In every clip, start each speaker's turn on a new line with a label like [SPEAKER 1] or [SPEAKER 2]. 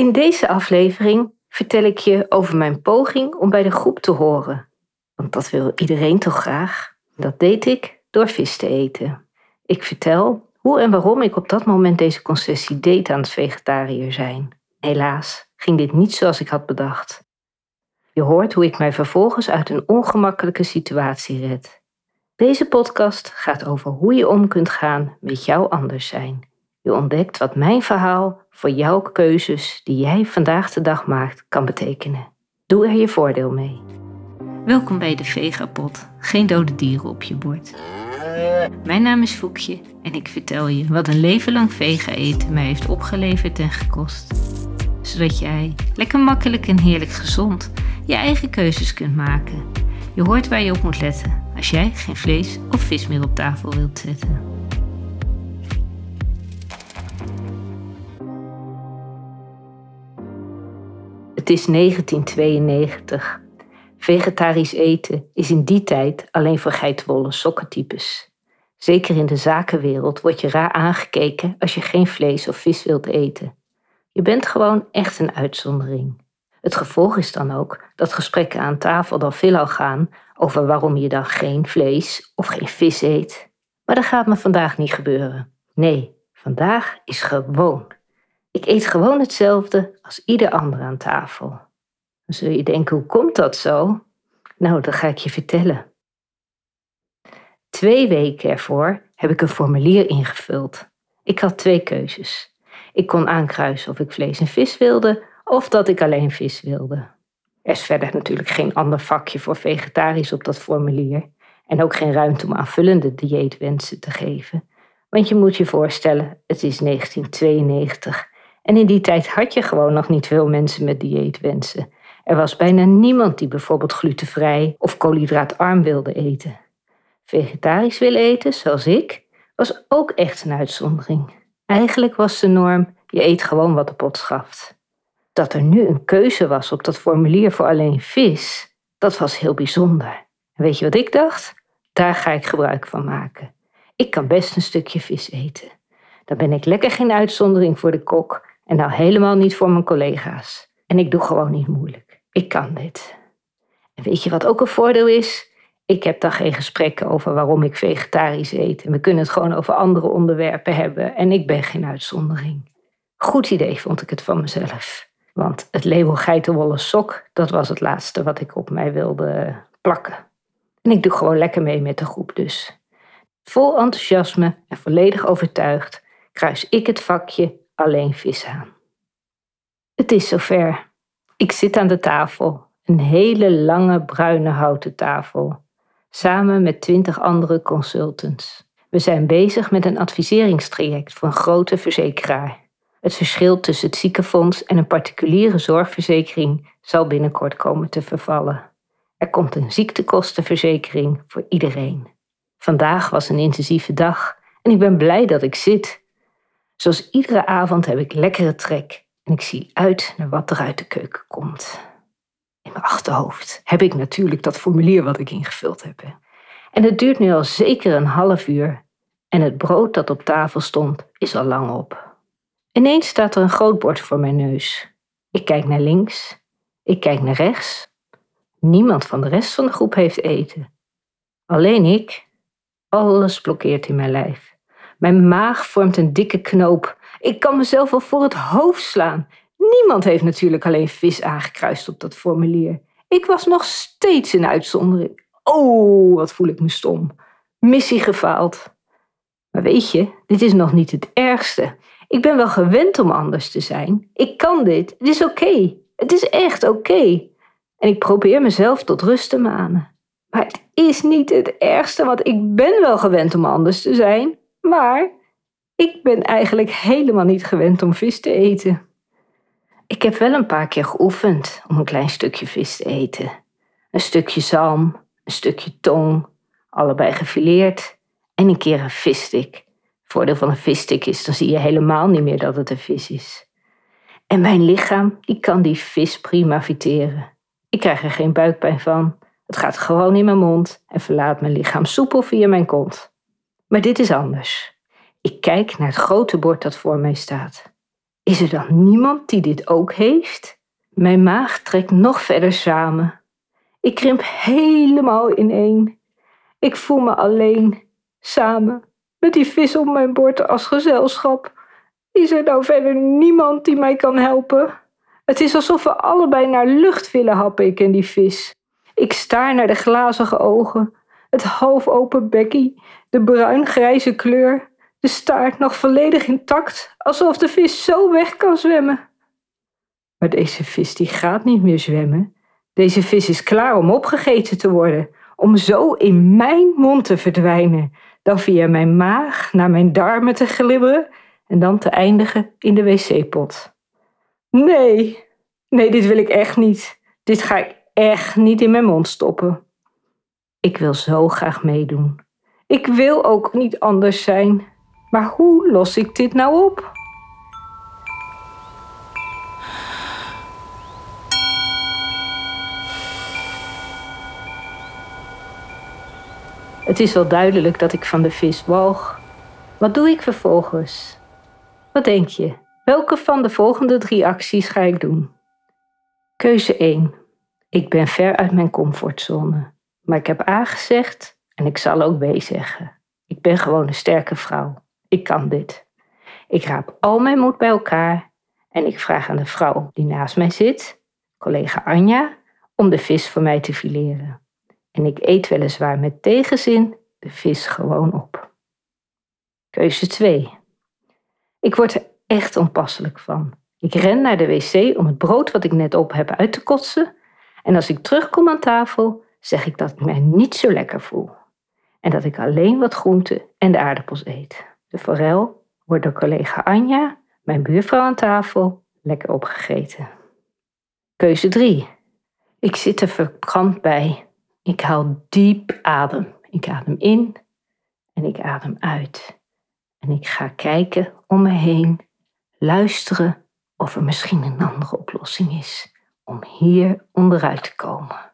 [SPEAKER 1] In deze aflevering vertel ik je over mijn poging om bij de groep te horen. Want dat wil iedereen toch graag? Dat deed ik door vis te eten. Ik vertel hoe en waarom ik op dat moment deze concessie deed aan het vegetariër zijn. Helaas ging dit niet zoals ik had bedacht. Je hoort hoe ik mij vervolgens uit een ongemakkelijke situatie red. Deze podcast gaat over hoe je om kunt gaan met jouw anders zijn. Je ontdekt wat mijn verhaal voor jouw keuzes die jij vandaag de dag maakt kan betekenen. Doe er je voordeel mee. Welkom bij de Vegapot. Geen dode dieren op je bord. Mijn naam is Foekje en ik vertel je wat een leven lang vega eten mij heeft opgeleverd en gekost. Zodat jij lekker makkelijk en heerlijk gezond je eigen keuzes kunt maken. Je hoort waar je op moet letten als jij geen vlees of vis meer op tafel wilt zetten. Het is 1992. Vegetarisch eten is in die tijd alleen voor geitenwolle sokkentypes. Zeker in de zakenwereld word je raar aangekeken als je geen vlees of vis wilt eten. Je bent gewoon echt een uitzondering. Het gevolg is dan ook dat gesprekken aan tafel dan veelal gaan over waarom je dan geen vlees of geen vis eet. Maar dat gaat me vandaag niet gebeuren. Nee, vandaag is gewoon. Ik eet gewoon hetzelfde als ieder ander aan tafel. Dan zul je denken, hoe komt dat zo? Nou, dat ga ik je vertellen. Twee weken ervoor heb ik een formulier ingevuld. Ik had twee keuzes. Ik kon aankruisen of ik vlees en vis wilde of dat ik alleen vis wilde. Er is verder natuurlijk geen ander vakje voor vegetarisch op dat formulier en ook geen ruimte om aanvullende dieetwensen te geven. Want je moet je voorstellen, het is 1992 en in die tijd had je gewoon nog niet veel mensen met dieetwensen. Er was bijna niemand die bijvoorbeeld glutenvrij of koolhydraatarm wilde eten. Vegetarisch willen eten, zoals ik, was ook echt een uitzondering. Eigenlijk was de norm: je eet gewoon wat de pot schaft. Dat er nu een keuze was op dat formulier voor alleen vis, dat was heel bijzonder. Weet je wat ik dacht? Daar ga ik gebruik van maken. Ik kan best een stukje vis eten. Dan ben ik lekker geen uitzondering voor de kok en nou helemaal niet voor mijn collega's. En ik doe gewoon niet moeilijk. Ik kan dit. En weet je wat ook een voordeel is? Ik heb dan geen gesprekken over waarom ik vegetarisch eet. En we kunnen het gewoon over andere onderwerpen hebben. En ik ben geen uitzondering. Goed idee vond ik het van mezelf. Want het label geitenwolle sok, dat was het laatste wat ik op mij wilde plakken. En ik doe gewoon lekker mee met de groep dus. Vol enthousiasme en volledig overtuigd kruis ik het vakje alleen vis aan. Het is zover. Ik zit aan de tafel, een hele lange bruine houten tafel, samen met twintig andere consultants. We zijn bezig met een adviseringstraject voor een grote verzekeraar. Het verschil tussen het ziekenfonds en een particuliere zorgverzekering zal binnenkort komen te vervallen. Er komt een ziektekostenverzekering voor iedereen. Vandaag was een intensieve dag en ik ben blij dat ik zit. Zoals iedere avond heb ik lekkere trek en ik zie uit naar wat er uit de keuken komt. In mijn achterhoofd heb ik natuurlijk dat formulier wat ik ingevuld heb. En het duurt nu al zeker een half uur en het brood dat op tafel stond is al lang op. Ineens staat er een groot bord voor mijn neus. Ik kijk naar links, ik kijk naar rechts. Niemand van de rest van de groep heeft eten. Alleen ik. Alles blokkeert in mijn lijf. Mijn maag vormt een dikke knoop. Ik kan mezelf wel voor het hoofd slaan. Niemand heeft natuurlijk alleen vis aangekruist op dat formulier. Ik was nog steeds een uitzondering. Oh, wat voel ik me stom. Missie gefaald. Maar weet je, dit is nog niet het ergste. Ik ben wel gewend om anders te zijn. Ik kan dit. Het is oké. Het is echt oké. En ik probeer mezelf tot rust te manen. Maar het is niet het ergste, want ik ben wel gewend om anders te zijn. Maar ik ben eigenlijk helemaal niet gewend om vis te eten. Ik heb wel een paar keer geoefend om een klein stukje vis te eten. Een stukje zalm, een stukje tong, allebei gefileerd en een keer een visstick voordeel van een visstick is, dan zie je helemaal niet meer dat het een vis is. En mijn lichaam, die kan die vis prima viteren. Ik krijg er geen buikpijn van. Het gaat gewoon in mijn mond en verlaat mijn lichaam soepel via mijn kont. Maar dit is anders. Ik kijk naar het grote bord dat voor mij staat. Is er dan niemand die dit ook heeft? Mijn maag trekt nog verder samen. Ik krimp helemaal ineen. Ik voel me alleen, samen, met die vis op mijn bord als gezelschap. Is er nou verder niemand die mij kan helpen? Het is alsof we allebei naar lucht willen happen, ik en die vis. Ik staar naar de glazige ogen, het half open bekkie, de bruin-grijze kleur, de staart nog volledig intact, alsof de vis zo weg kan zwemmen. Maar deze vis die gaat niet meer zwemmen. Deze vis is klaar om opgegeten te worden, om zo in mijn mond te verdwijnen, dan via mijn maag naar mijn darmen te glibberen en dan te eindigen in de wc-pot. Nee, nee, dit wil ik echt niet. Dit ga ik echt niet in mijn mond stoppen. Ik wil zo graag meedoen. Ik wil ook niet anders zijn. Maar hoe los ik dit nou op? Het is wel duidelijk dat ik van de vis walg. Wat doe ik vervolgens? Wat denk je? Welke van de volgende drie acties ga ik doen? Keuze 1. Ik ben ver uit mijn comfortzone. Maar ik heb A gezegd en ik zal ook B zeggen. Ik ben gewoon een sterke vrouw. Ik kan dit. Ik raap al mijn moed bij elkaar en ik vraag aan de vrouw die naast mij zit, collega Anja, om de vis voor mij te fileren. En ik eet weliswaar met tegenzin de vis gewoon op. Keuze 2. Ik word er echt onpasselijk van. Ik ren naar de wc om het brood wat ik net op heb uit te kotsen. En als ik terugkom aan tafel, zeg ik dat ik mij niet zo lekker voel. En dat ik alleen wat groenten en de aardappels eet. De forel wordt door collega Anja, mijn buurvrouw aan tafel, lekker opgegeten. Keuze 3. Ik zit er verkrampt bij. Ik haal diep adem. Ik adem in en ik adem uit. En ik ga kijken om me heen, luisteren of er misschien een andere oplossing is om hier onderuit te komen.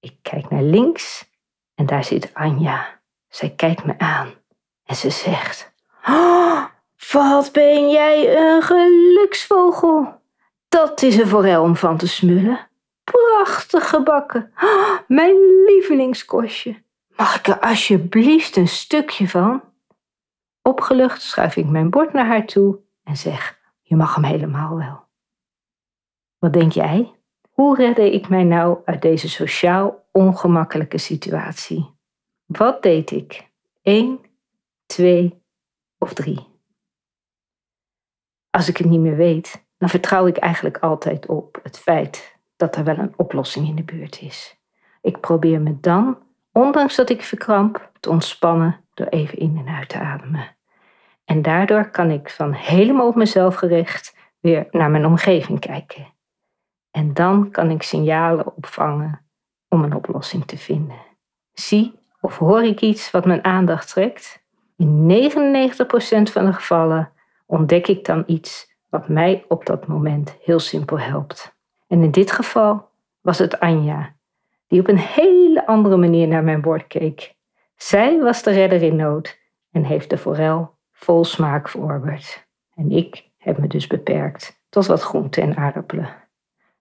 [SPEAKER 1] Ik kijk naar links en daar zit Anja. Zij kijkt me aan en ze zegt: oh, Wat ben jij een geluksvogel! Dat is een forel om van te smullen. Prachtig gebakken. Oh, mijn lievelingskostje. Mag ik er alsjeblieft een stukje van? Opgelucht schuif ik mijn bord naar haar toe en zeg: Je mag hem helemaal wel. Wat denk jij? Hoe redde ik mij nou uit deze sociaal ongemakkelijke situatie? Wat deed ik? Eén, twee of drie? Als ik het niet meer weet, dan vertrouw ik eigenlijk altijd op het feit dat er wel een oplossing in de buurt is. Ik probeer me dan, ondanks dat ik verkramp, te ontspannen door even in en uit te ademen. En daardoor kan ik van helemaal op mezelf gericht weer naar mijn omgeving kijken. En dan kan ik signalen opvangen om een oplossing te vinden. Zie of hoor ik iets wat mijn aandacht trekt? In 99% van de gevallen ontdek ik dan iets wat mij op dat moment heel simpel helpt. En in dit geval was het Anja, die op een hele andere manier naar mijn bord keek. Zij was de redder in nood en heeft de forel vol smaak verorberd. En ik heb me dus beperkt tot wat groenten en aardappelen.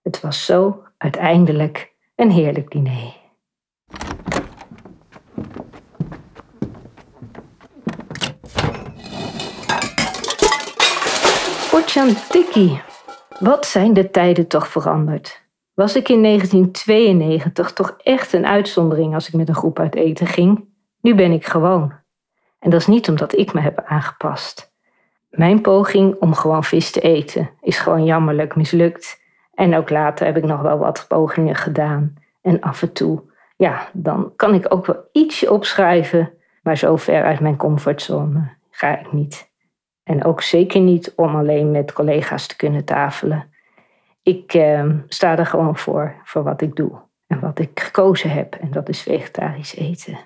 [SPEAKER 1] Het was zo uiteindelijk een heerlijk diner. Potjantiki, wat zijn de tijden toch veranderd? Was ik in 1992 toch echt een uitzondering als ik met een groep uit eten ging? Nu ben ik gewoon. En dat is niet omdat ik me heb aangepast. Mijn poging om gewoon vis te eten is gewoon jammerlijk mislukt. En ook later heb ik nog wel wat pogingen gedaan. En af en toe, ja, dan kan ik ook wel ietsje opschrijven, maar zo ver uit mijn comfortzone ga ik niet. En ook zeker niet om alleen met collega's te kunnen tafelen. Ik eh, sta er gewoon voor, voor wat ik doe en wat ik gekozen heb. En dat is vegetarisch eten.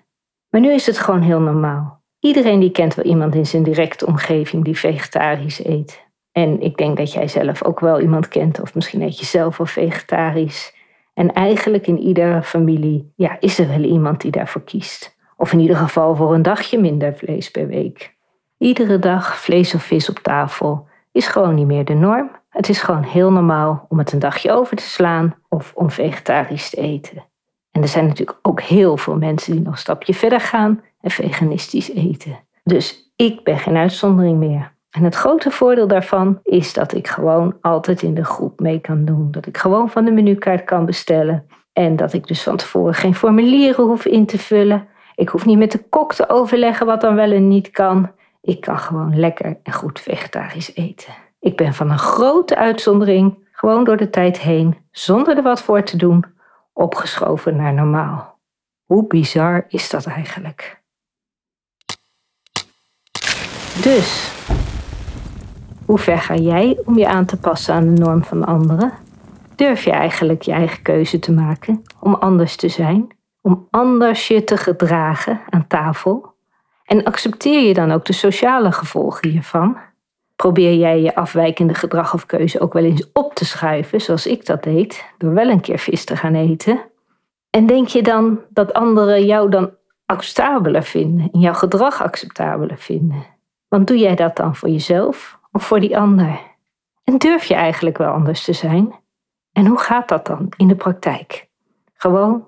[SPEAKER 1] Maar nu is het gewoon heel normaal. Iedereen die kent wel iemand in zijn directe omgeving die vegetarisch eet. En ik denk dat jij zelf ook wel iemand kent, of misschien eet je zelf wel vegetarisch. En eigenlijk in iedere familie ja, is er wel iemand die daarvoor kiest. Of in ieder geval voor een dagje minder vlees per week. Iedere dag vlees of vis op tafel is gewoon niet meer de norm. Het is gewoon heel normaal om het een dagje over te slaan of om vegetarisch te eten. En er zijn natuurlijk ook heel veel mensen die nog een stapje verder gaan en veganistisch eten. Dus ik ben geen uitzondering meer. En het grote voordeel daarvan is dat ik gewoon altijd in de groep mee kan doen. Dat ik gewoon van de menukaart kan bestellen. En dat ik dus van tevoren geen formulieren hoef in te vullen. Ik hoef niet met de kok te overleggen wat dan wel en niet kan. Ik kan gewoon lekker en goed vegetarisch eten. Ik ben van een grote uitzondering, gewoon door de tijd heen, zonder er wat voor te doen, opgeschoven naar normaal. Hoe bizar is dat eigenlijk? Dus, hoe ver ga jij om je aan te passen aan de norm van anderen? Durf je eigenlijk je eigen keuze te maken om anders te zijn, om anders je te gedragen aan tafel? En accepteer je dan ook de sociale gevolgen hiervan? Probeer jij je afwijkende gedrag of keuze ook wel eens op te schuiven, zoals ik dat deed, door wel een keer vis te gaan eten? En denk je dan dat anderen jou dan acceptabeler vinden, en jouw gedrag acceptabeler vinden? Want doe jij dat dan voor jezelf of voor die ander? En durf je eigenlijk wel anders te zijn? En hoe gaat dat dan in de praktijk? Gewoon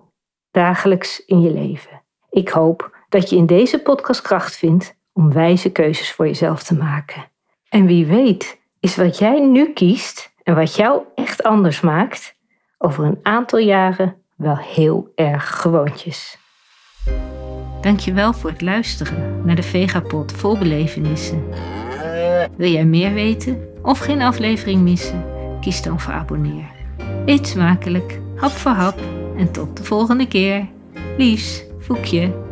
[SPEAKER 1] dagelijks in je leven. Ik hoop dat je in deze podcast kracht vindt om wijze keuzes voor jezelf te maken. En wie weet, is wat jij nu kiest en wat jou echt anders maakt, over een aantal jaren wel heel erg gewoontjes. Dankjewel voor het luisteren naar de Vegapod vol belevenissen. Wil jij meer weten of geen aflevering missen? Kies dan voor abonneer. Eet smakelijk, hap voor hap en tot de volgende keer. Liefs, Voekje.